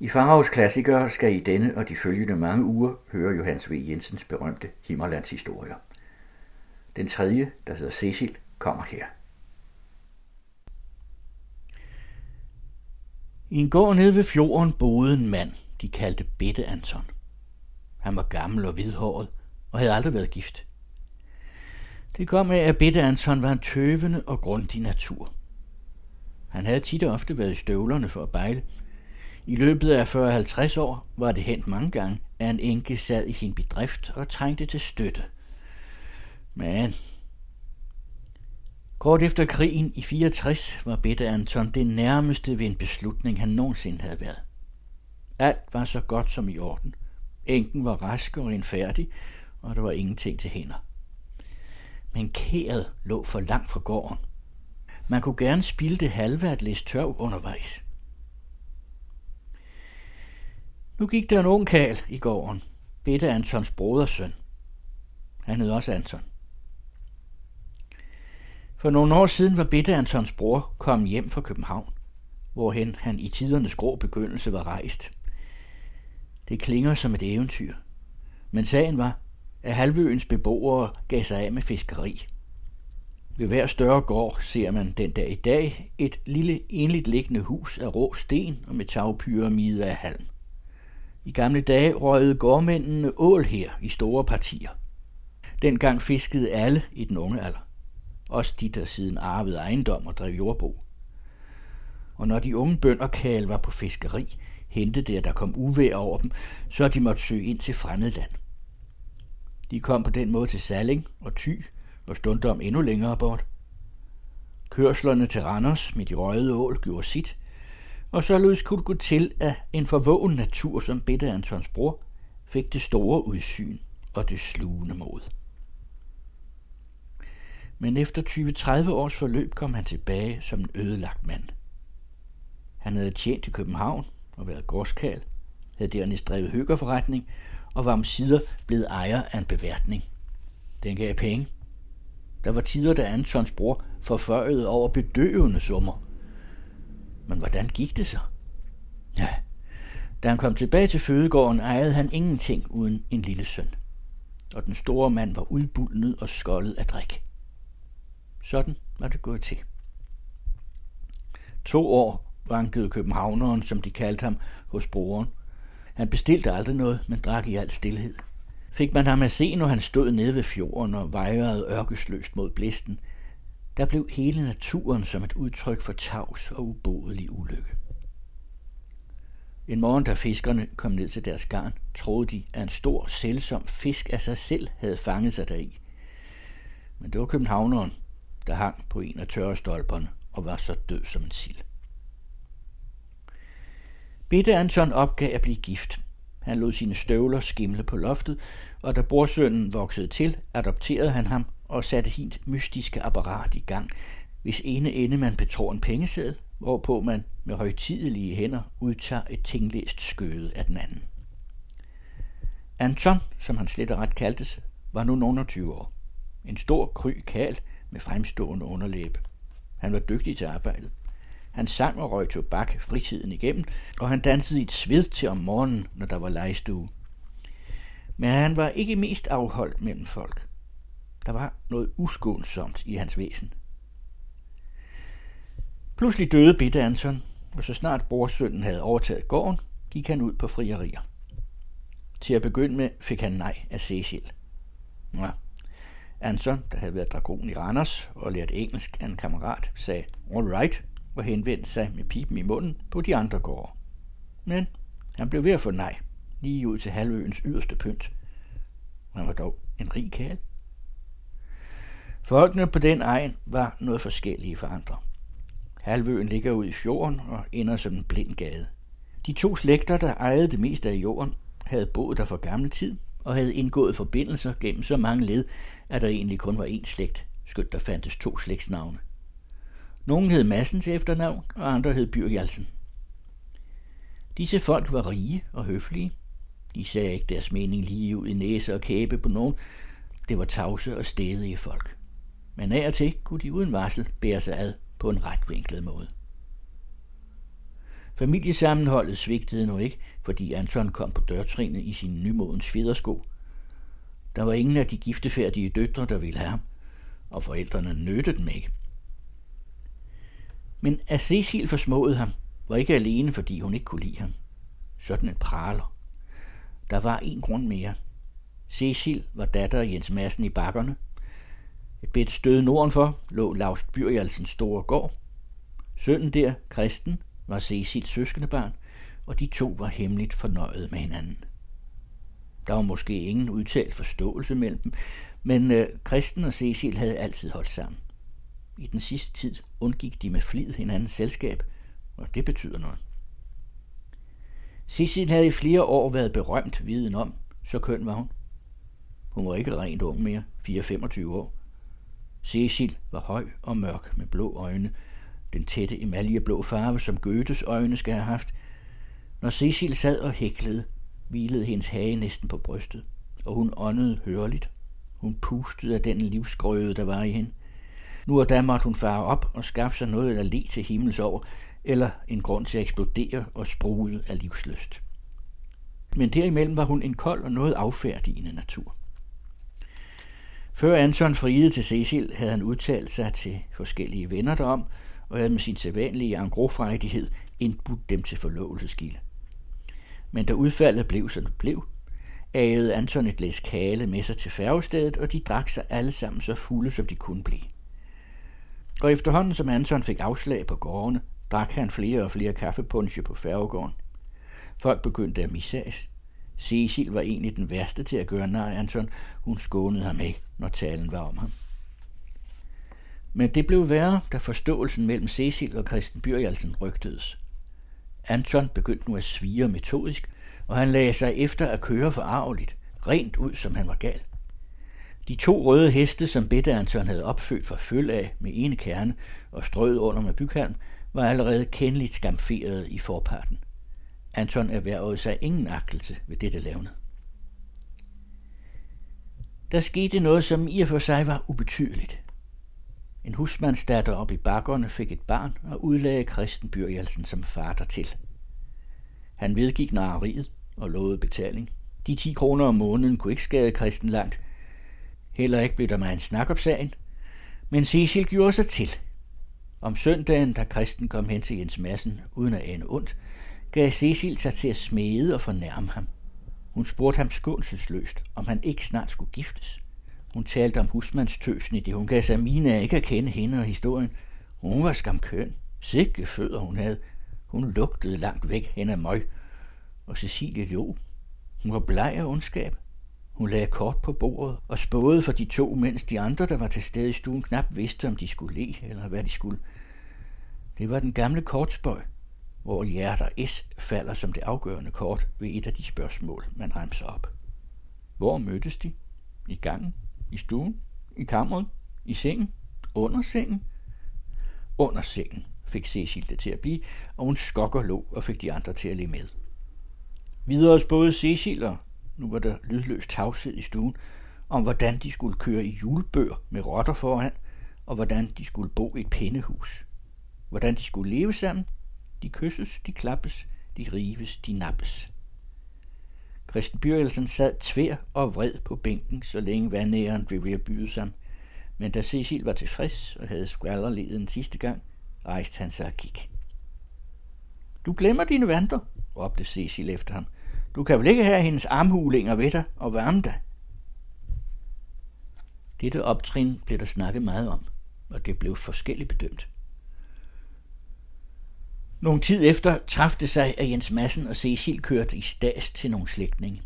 I Faraos klassikere skal I denne og de følgende mange uger høre Johannes V. Jensens berømte Himmerlands historier. Den tredje, der hedder Cecil, kommer her. I en gård nede ved fjorden boede en mand, de kaldte Bette Anton. Han var gammel og hvidhåret og havde aldrig været gift. Det kom af, at Bette Anton var en tøvende og grundig natur. Han havde tit og ofte været i støvlerne for at bejle. I løbet af 40-50 år var det hent mange gange, at en enke sad i sin bedrift og trængte til støtte. Men Kort efter krigen i 64 var Bette Anton det nærmeste ved en beslutning, han nogensinde havde været. Alt var så godt som i orden. Enken var rask og renfærdig, og der var ingenting til hænder. Men kæret lå for langt fra gården. Man kunne gerne spille det halve at læse tørv undervejs. Nu gik der en ung kal i gården, Bette Antons brodersøn. Han hed også Anton. For nogle år siden var Bette Antons bror kommet hjem fra København, hvorhen han i tidernes grå begyndelse var rejst. Det klinger som et eventyr. Men sagen var, at halvøens beboere gav sig af med fiskeri. Ved hver større gård ser man den dag i dag et lille enligt liggende hus af rå sten og med tagpyramide af halm. I gamle dage røgede gårdmændene ål her i store partier. Dengang fiskede alle i den unge alder også de, der siden arvede ejendom og drev jordbrug. Og når de unge bønder var på fiskeri, hentede det, at der kom uvejr over dem, så de måtte søge ind til fremmedland. De kom på den måde til Salling og Thy og stundom endnu længere bort. Kørslerne til Randers med de røde ål gjorde sit, og således kunne det gå til, at en forvågen natur som Bitte Antons bror fik det store udsyn og det slugende mod. Men efter 20-30 års forløb kom han tilbage som en ødelagt mand. Han havde tjent i København og været gårdskal, havde dernæst drevet hyggerforretning og var om sider blevet ejer af en beværtning. Den gav penge. Der var tider, da Antons bror forførede over bedøvende summer. Men hvordan gik det så? Ja, da han kom tilbage til fødegården, ejede han ingenting uden en lille søn. Og den store mand var udbulnet og skoldet af drik. Sådan var det gået til. To år vankede københavneren, som de kaldte ham, hos broren. Han bestilte aldrig noget, men drak i al stillhed. Fik man ham at se, når han stod nede ved fjorden og vejrede ørkesløst mod blæsten, der blev hele naturen som et udtryk for tavs og ubodelig ulykke. En morgen, da fiskerne kom ned til deres garn, troede de, at en stor, selsom fisk af sig selv havde fanget sig deri. Men det var københavneren, der hang på en af tørrestolperne og var så død som en sild. Bitte Anton opgav at blive gift. Han lod sine støvler skimle på loftet, og da brorsønnen voksede til, adopterede han ham og satte hint mystiske apparat i gang, hvis ene ende man betror en pengesæd, hvorpå man med højtidelige hænder udtager et tinglæst skøde af den anden. Anton, som han slet og ret kaldtes, var nu nogen 20 år. En stor kry kal, med fremstående underlæbe. Han var dygtig til arbejdet. Han sang og røg tobak fritiden igennem, og han dansede i et sved til om morgenen, når der var lejestue. Men han var ikke mest afholdt mellem folk. Der var noget uskånsomt i hans væsen. Pludselig døde Bitte Anton, og så snart brorsønnen havde overtaget gården, gik han ud på frierier. Til at begynde med fik han nej af Cecil. Nå, Anson, der havde været dragon i Randers og lært engelsk af en kammerat, sagde all right og henvendte sig med pipen i munden på de andre gårde. Men han blev ved at få nej, lige ud til halvøens yderste pynt. Han var dog en rig kæl. Folkene på den egen var noget forskellige for andre. Halvøen ligger ud i fjorden og ender som en blind gade. De to slægter, der ejede det meste af jorden, havde boet der for gammel tid og havde indgået forbindelser gennem så mange led, at der egentlig kun var én slægt, skønt der fandtes to slægtsnavne. Nogle hed Massen til efternavn, og andre hed Byrjalsen. Disse folk var rige og høflige. De sagde ikke deres mening lige ud i næse og kæbe på nogen. Det var tavse og stedige folk. Men af og til kunne de uden varsel bære sig ad på en retvinklet måde. Familiesammenholdet svigtede nu ikke, fordi Anton kom på dørtrinet i sin nymodens fjedersko. Der var ingen af de giftefærdige døtre, der ville have ham, og forældrene nødte dem ikke. Men at Cecil forsmåede ham, var ikke alene, fordi hun ikke kunne lide ham. Sådan en praler. Der var en grund mere. Cecil var datter af Jens Madsen i bakkerne. Et bedt stød nordenfor lå Laust Byrjalsens store gård. Sønnen der, Kristen, var Cecils søskendebarn, og de to var hemmeligt fornøjet med hinanden. Der var måske ingen udtalt forståelse mellem dem, men øh, Kristen og Cecil havde altid holdt sammen. I den sidste tid undgik de med flid hinandens selskab, og det betyder noget. Cecil havde i flere år været berømt viden om, så køn var hun. Hun var ikke rent ung mere, 4-25 år. Cecil var høj og mørk med blå øjne, den tætte emaljeblå farve, som Goethes øjne skal have haft. Når Cecil sad og hæklede, hvilede hendes hage næsten på brystet, og hun åndede hørligt. Hun pustede af den livsgrøde, der var i hende. Nu og da måtte hun fare op og skaffe sig noget at le til himmels over, eller en grund til at eksplodere og sprude af livsløst. Men derimellem var hun en kold og noget affærdigende natur. Før Anton friede til Cecil, havde han udtalt sig til forskellige venner derom, og havde med sin sædvanlige angrofrejdighed indbudt dem til forlovelsesgilde. Men da udfaldet blev, som det blev, agede Anton et læs kale med sig til færgestedet, og de drak sig alle sammen så fulde, som de kunne blive. Og efterhånden, som Anton fik afslag på gårdene, drak han flere og flere kaffepunche på færgegården. Folk begyndte at missages. Cecil var egentlig den værste til at gøre nej Anton. Hun skånede ham ikke, når talen var om ham. Men det blev værre, da forståelsen mellem Cecil og Christen Byrjalsen rygtedes. Anton begyndte nu at svire metodisk, og han lagde sig efter at køre forarveligt, rent ud som han var gal. De to røde heste, som Bette Anton havde opfødt fra følge af med ene kerne og strøget under med byghalm, var allerede kendeligt skamferet i forparten. Anton erhvervede sig ingen agtelse ved dette lavne. Der skete noget, som i og for sig var ubetydeligt. En husmandsdatter op i bakkerne fik et barn og udlagde Kristen Byrjelsen som far til. Han vedgik nareriet og lovede betaling. De 10 kroner om måneden kunne ikke skade Kristen langt. Heller ikke blev der meget en snak op sagen. Men Cecil gjorde sig til. Om søndagen, da Kristen kom hen til Jens Madsen uden at ane ondt, gav Cecil sig til at smede og fornærme ham. Hun spurgte ham skånselsløst, om han ikke snart skulle giftes. Hun talte om husmandstøsen i det. Hun gav sig mine ikke at kende hende og historien. Hun var skamkøn. Sikke fødder hun havde. Hun lugtede langt væk hen ad møg. Og Cecilie lå. Hun var bleg af ondskab. Hun lagde kort på bordet og spåede for de to, mens de andre, der var til stede i stuen, knap vidste, om de skulle le eller hvad de skulle. Det var den gamle kortspøj, hvor hjerter S falder som det afgørende kort ved et af de spørgsmål, man remser op. Hvor mødtes de? I gangen? I stuen? I kammeret? I sengen? Under sengen? Under sengen fik Cecil det til at blive, og hun skokker lå og fik de andre til at le med. Videre både Cecil og nu var der lydløs tavshed i stuen, om hvordan de skulle køre i julebør med rotter foran, og hvordan de skulle bo i et pindehus. Hvordan de skulle leve sammen. De kysses, de klappes, de rives, de nappes. Christen Byrjelsen sad tvær og vred på bænken, så længe vandæren blev ved at byde sig. Men da Cecil var tilfreds og havde skvallerledet en sidste gang, rejste han sig og gik. Du glemmer dine vanter, råbte Cecil efter ham. Du kan vel ikke have hendes armhulinger ved dig og varme dig? Dette optrin blev der snakket meget om, og det blev forskelligt bedømt. Nogle tid efter træffede sig, at Jens Madsen og Cecil kørte i stas til nogle slægtninge.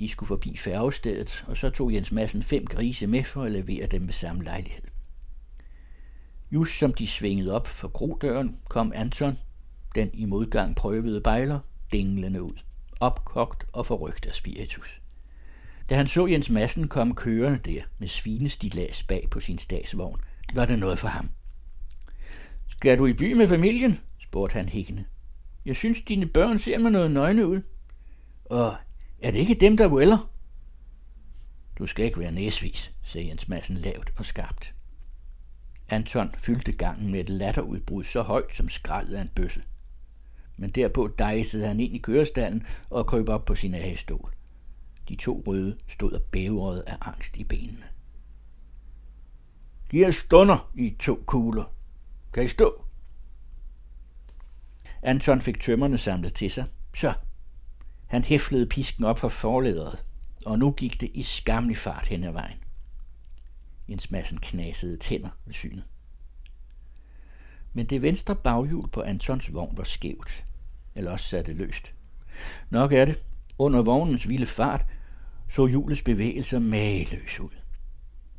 De skulle forbi færgestedet, og så tog Jens Madsen fem grise med for at levere dem ved samme lejlighed. Just som de svingede op for grodøren, kom Anton, den i modgang prøvede bejler, dinglende ud, opkogt og forrygt af spiritus. Da han så Jens Madsen komme kørende der med svinestilas bag på sin statsvogn, var det noget for ham. Skal du i by med familien? Spurgte han hækkende. Jeg synes, dine børn ser mig noget nøgne ud. Og er det ikke dem, der vælger? Du skal ikke være næsvis, sagde Jens Madsen lavt og skarpt. Anton fyldte gangen med et latterudbrud så højt som skraldet af en bøsse. men derpå dejsede han ind i kørestallen og krøb op på sin hestol. De to røde stod og bævrede af angst i benene. Giv os stunder i to kugler. Kan I stå? Anton fik tømmerne samlet til sig. Så. Han hæflede pisken op for forlederet, og nu gik det i skamlig fart hen ad vejen. Jens Madsen knasede tænder ved synet. Men det venstre baghjul på Antons vogn var skævt, eller også satte løst. Nok er det. Under vognens vilde fart så hjulets bevægelser mageløs ud.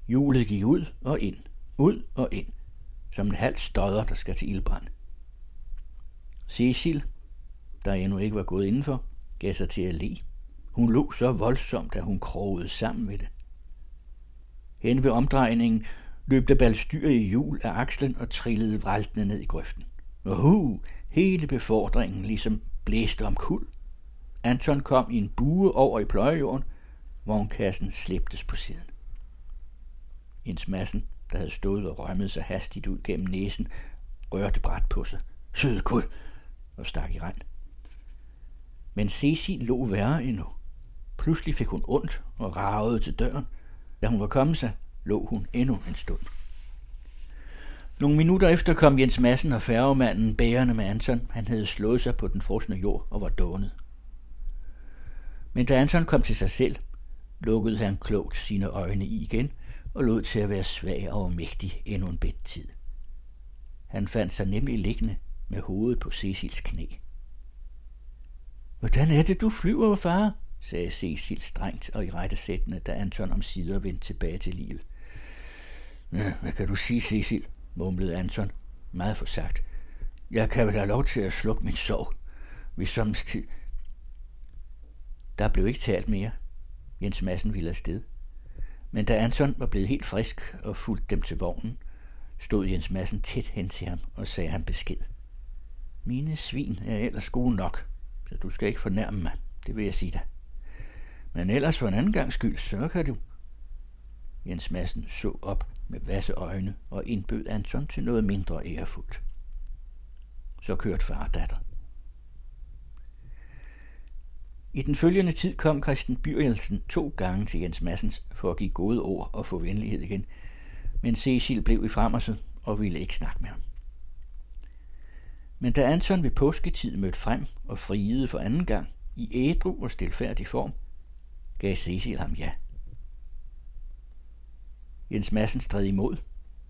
Hjulet gik ud og ind, ud og ind, som en halv stodder, der skal til ildbrand. Cecil, der endnu ikke var gået indenfor, gav sig til at le. Hun lå så voldsomt, at hun krogede sammen med det. Hen ved omdrejningen løb der balstyr i hjul af akslen og trillede vraltende ned i grøften. Og hu, hele befordringen ligesom blæste om kul. Anton kom i en bue over i pløjejorden, Vognkassen slæbtes på siden. Jens Madsen, der havde stået og rømmet sig hastigt ud gennem næsen, rørte bræt på sig. Sød Gud! Og stak i rand. Men Ceci lå værre endnu. Pludselig fik hun ondt og ragede til døren. Da hun var kommet sig, lå hun endnu en stund. Nogle minutter efter kom Jens Madsen og færgemanden bærende med Anton. Han havde slået sig på den frosne jord og var dånet. Men da Anton kom til sig selv, lukkede han klogt sine øjne i igen og lod til at være svag og mægtig endnu en bedt tid. Han fandt sig nemlig liggende med hovedet på Cecils knæ. Hvordan er det, du flyver, far? sagde Cecil strengt og i rette sættende, da Anton om sider vendte tilbage til livet. Ja, hvad kan du sige, Cecil? mumlede Anton, meget for sagt. Jeg kan vel have lov til at slukke min sorg, hvis som tid... Der blev ikke talt mere. Jens Madsen ville afsted. Men da Anton var blevet helt frisk og fulgte dem til vognen, stod Jens Madsen tæt hen til ham og sagde ham besked. Mine svin er ellers gode nok, så du skal ikke fornærme mig, det vil jeg sige dig. Men ellers for en anden gang skyld, så kan du. Jens Madsen så op med vasse øjne og indbød Anton til noget mindre ærefuldt. Så kørte far og datter. I den følgende tid kom Christian Byrjelsen to gange til Jens Massens for at give gode ord og få venlighed igen, men Cecil blev i fremmerset og ville ikke snakke med ham. Men da Anton ved påsketid mødte frem og friede for anden gang i ædru og stilfærdig form, gav Cecil ham ja. Jens Madsen stred imod,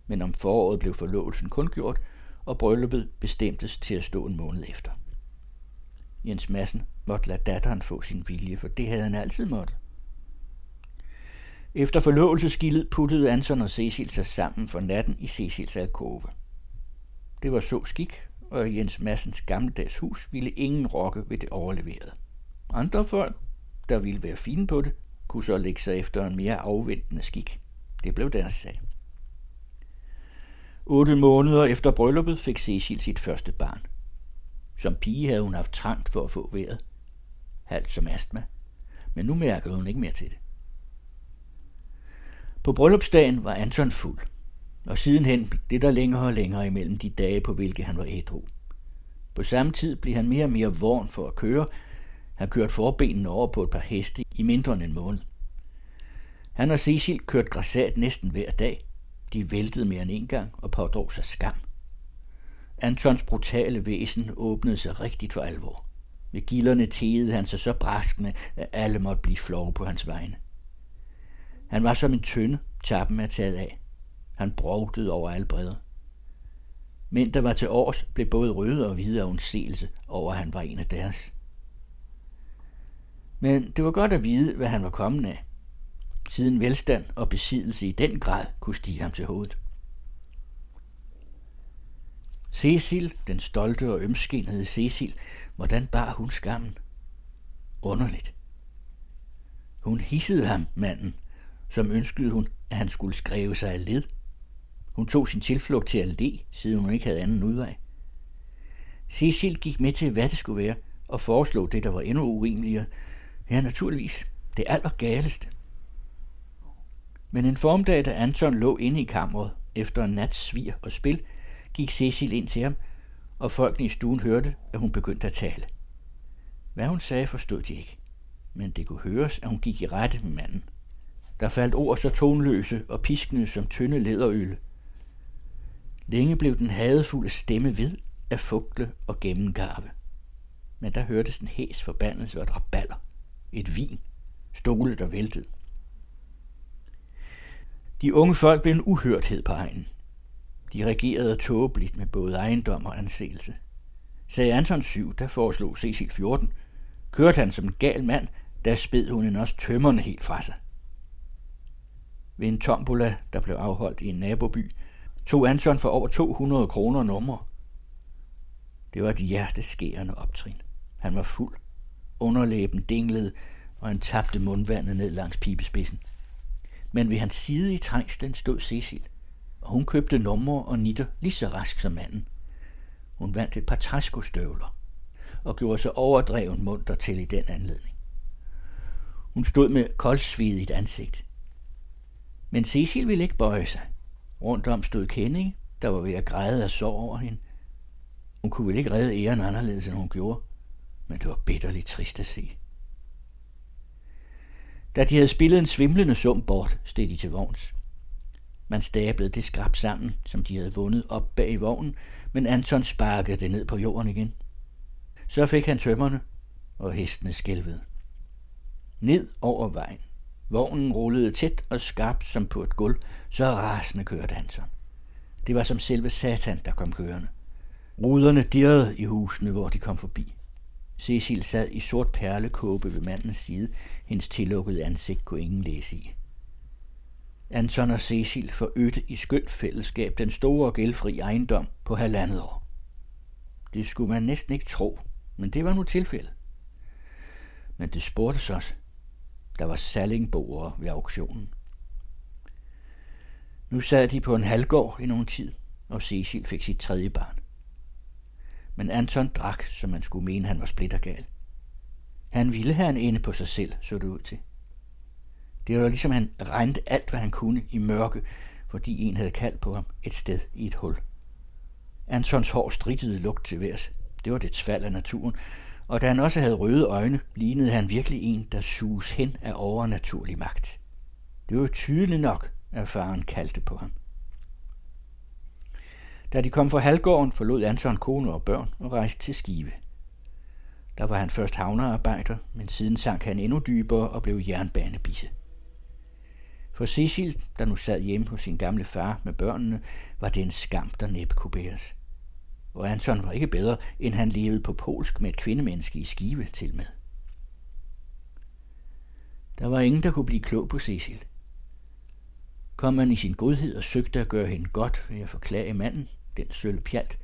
men om foråret blev forlovelsen kun gjort, og brylluppet bestemtes til at stå en måned efter. Jens Madsen måtte lade datteren få sin vilje, for det havde han altid måttet. Efter forlovelseskildet puttede Anson og Cecil sig sammen for natten i Cecils alkove. Det var så skik, og Jens Massens gammeldags hus ville ingen rokke ved det overleverede. Andre folk, der ville være fine på det, kunne så lægge sig efter en mere afventende skik. Det blev deres sag. Otte måneder efter brylluppet fik Cecil sit første barn. Som pige havde hun haft trangt for at få vejret. Halvt som astma. Men nu mærkede hun ikke mere til det. På bryllupsdagen var Anton fuld, og sidenhen det der længere og længere imellem de dage, på hvilke han var ædru. På samme tid blev han mere og mere vorn for at køre. Han kørte forbenene over på et par heste i mindre end en måned. Han og Cecil kørte græsat næsten hver dag. De væltede mere end en gang og pådrog sig skam. Antons brutale væsen åbnede sig rigtigt for alvor. Med gilderne tegede han sig så braskende, at alle måtte blive flove på hans vegne. Han var som en tønde, tappen er taget af. Han brugtede over alle bredder. Men der var til års, blev både røde og hvide af undseelse over, at han var en af deres. Men det var godt at vide, hvad han var kommet af, siden velstand og besiddelse i den grad kunne stige ham til hovedet. Cecil, den stolte og ømskinnede Cecil, hvordan bar hun skammen? Underligt. Hun hissede ham, manden, som ønskede hun, at han skulle skrive sig af led. Hun tog sin tilflugt til at le, siden hun ikke havde anden udvej. Cecil gik med til, hvad det skulle være, og foreslog det, der var endnu urimeligere. Ja, naturligvis. Det allergaleste. Men en formdag, da Anton lå inde i kammeret efter en nats svir og spil, gik Cecil ind til ham og folkene i stuen hørte, at hun begyndte at tale. Hvad hun sagde, forstod de ikke, men det kunne høres, at hun gik i rette med manden. Der faldt ord så tonløse og piskende som tynde læderøl. Længe blev den hadefulde stemme ved at fugle og gennemgarve. Men der hørtes en hæs forbandelse og et raballer. Et vin. Stole, der væltede. De unge folk blev en uhørthed på egnen. De regerede tåbeligt med både ejendom og anseelse. Sagde Anton 7, der foreslog Cecil 14, kørte han som en gal mand, der sped hun en også tømmerne helt fra sig. Ved en tombola, der blev afholdt i en naboby, tog Anton for over 200 kroner nummer. Det var et hjerteskærende optrin. Han var fuld. Underlæben dinglede, og han tabte mundvandet ned langs pibespidsen. Men ved hans side i trængslen stod Cecil, og hun købte numre og nitter lige så rask som manden. Hun vandt et par træskostøvler og gjorde sig overdreven munter til i den anledning. Hun stod med koldsvidigt ansigt. Men Cecil ville ikke bøje sig. Rundt om stod Kenning, der var ved at græde af sorg over hende. Hun kunne vel ikke redde æren anderledes, end hun gjorde, men det var bitterligt trist at se. Da de havde spillet en svimlende sum bort, steg de til vogns. Man stablede det skrab sammen, som de havde vundet op bag i vognen, men Anton sparkede det ned på jorden igen. Så fik han tømmerne, og hestene skælvede. Ned over vejen. Vognen rullede tæt og skarpt som på et gulv, så rasende kørte Anton. Det var som selve satan, der kom kørende. Ruderne dirrede i husene, hvor de kom forbi. Cecil sad i sort perlekåbe ved mandens side. Hendes tillukkede ansigt kunne ingen læse i. Anton og Cecil forødte i skønt fællesskab den store og gældfri ejendom på halvandet år. Det skulle man næsten ikke tro, men det var nu tilfældet. Men det spurgtes også. Der var salingboere ved auktionen. Nu sad de på en halvgård i nogen tid, og Cecil fik sit tredje barn. Men Anton drak, som man skulle mene, han var splittergal. Han ville have en ende på sig selv, så det ud til. Det var ligesom han regnede alt, hvad han kunne i mørke, fordi en havde kaldt på ham et sted i et hul. Antons hår strittede lugt til værs. Det var det fald af naturen, og da han også havde røde øjne, lignede han virkelig en, der suges hen af overnaturlig magt. Det var tydeligt nok, at faren kaldte på ham. Da de kom fra halvgården, forlod Anton kone og børn og rejste til Skive. Der var han først havnearbejder, men siden sank han endnu dybere og blev jernbanebisse. For Cecil, der nu sad hjemme hos sin gamle far med børnene, var det en skam, der næppe kunne bæres. Og Anton var ikke bedre, end han levede på polsk med et kvindemenneske i skive til med. Der var ingen, der kunne blive klog på Cecil. Kom man i sin godhed og søgte at gøre hende godt ved at forklage manden, den sølle pjalt,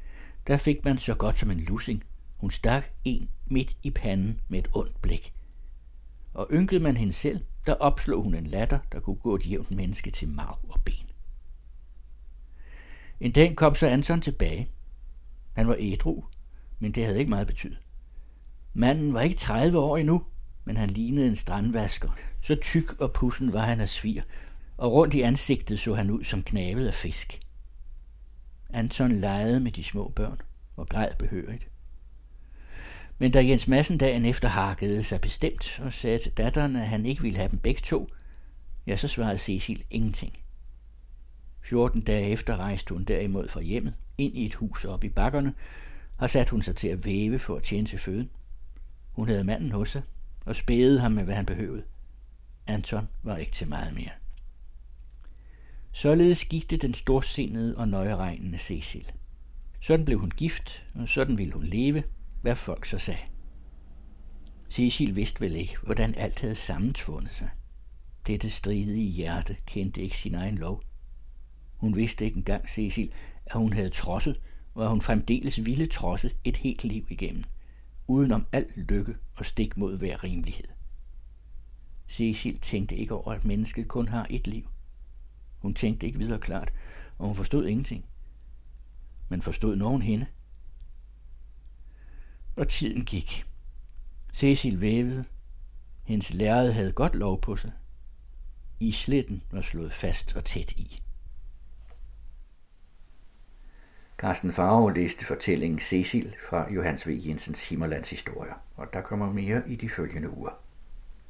der fik man så godt som en lussing. Hun stak en midt i panden med et ondt blik. Og ynkede man hende selv, der opslog hun en latter, der kunne gå et jævnt menneske til marv og ben. En dag kom så Anton tilbage. Han var ædru, men det havde ikke meget betydet. Manden var ikke 30 år endnu, men han lignede en strandvasker. Så tyk og pussen var han af svir, og rundt i ansigtet så han ud som knavet af fisk. Anton legede med de små børn og græd behørigt. Men da Jens Madsen dagen efter hakkede sig bestemt og sagde til datteren, at han ikke ville have dem begge to, ja, så svarede Cecil ingenting. 14 dage efter rejste hun derimod fra hjemmet, ind i et hus oppe i bakkerne, og sat hun sig til at væve for at tjene til føden. Hun havde manden hos sig, og spædede ham med, hvad han behøvede. Anton var ikke til meget mere. Således gik det den storsindede og nøjeregnende Cecil. Sådan blev hun gift, og sådan ville hun leve, hvad folk så sagde. Cecil vidste vel ikke, hvordan alt havde sammentvundet sig. Dette stridige hjerte kendte ikke sin egen lov. Hun vidste ikke engang, Cecil, at hun havde trodset, og at hun fremdeles ville trodse et helt liv igennem, udenom alt lykke og stik mod hver rimelighed. Cecil tænkte ikke over, at mennesket kun har et liv. Hun tænkte ikke videre klart, og hun forstod ingenting. Men forstod nogen hende? Og tiden gik. Cecil vævede. Hendes lærred havde godt lov på sig. Isletten var slået fast og tæt i. Carsten Farve læste fortællingen Cecil fra Johannes V. Jensens Himmerlands historier, og der kommer mere i de følgende uger.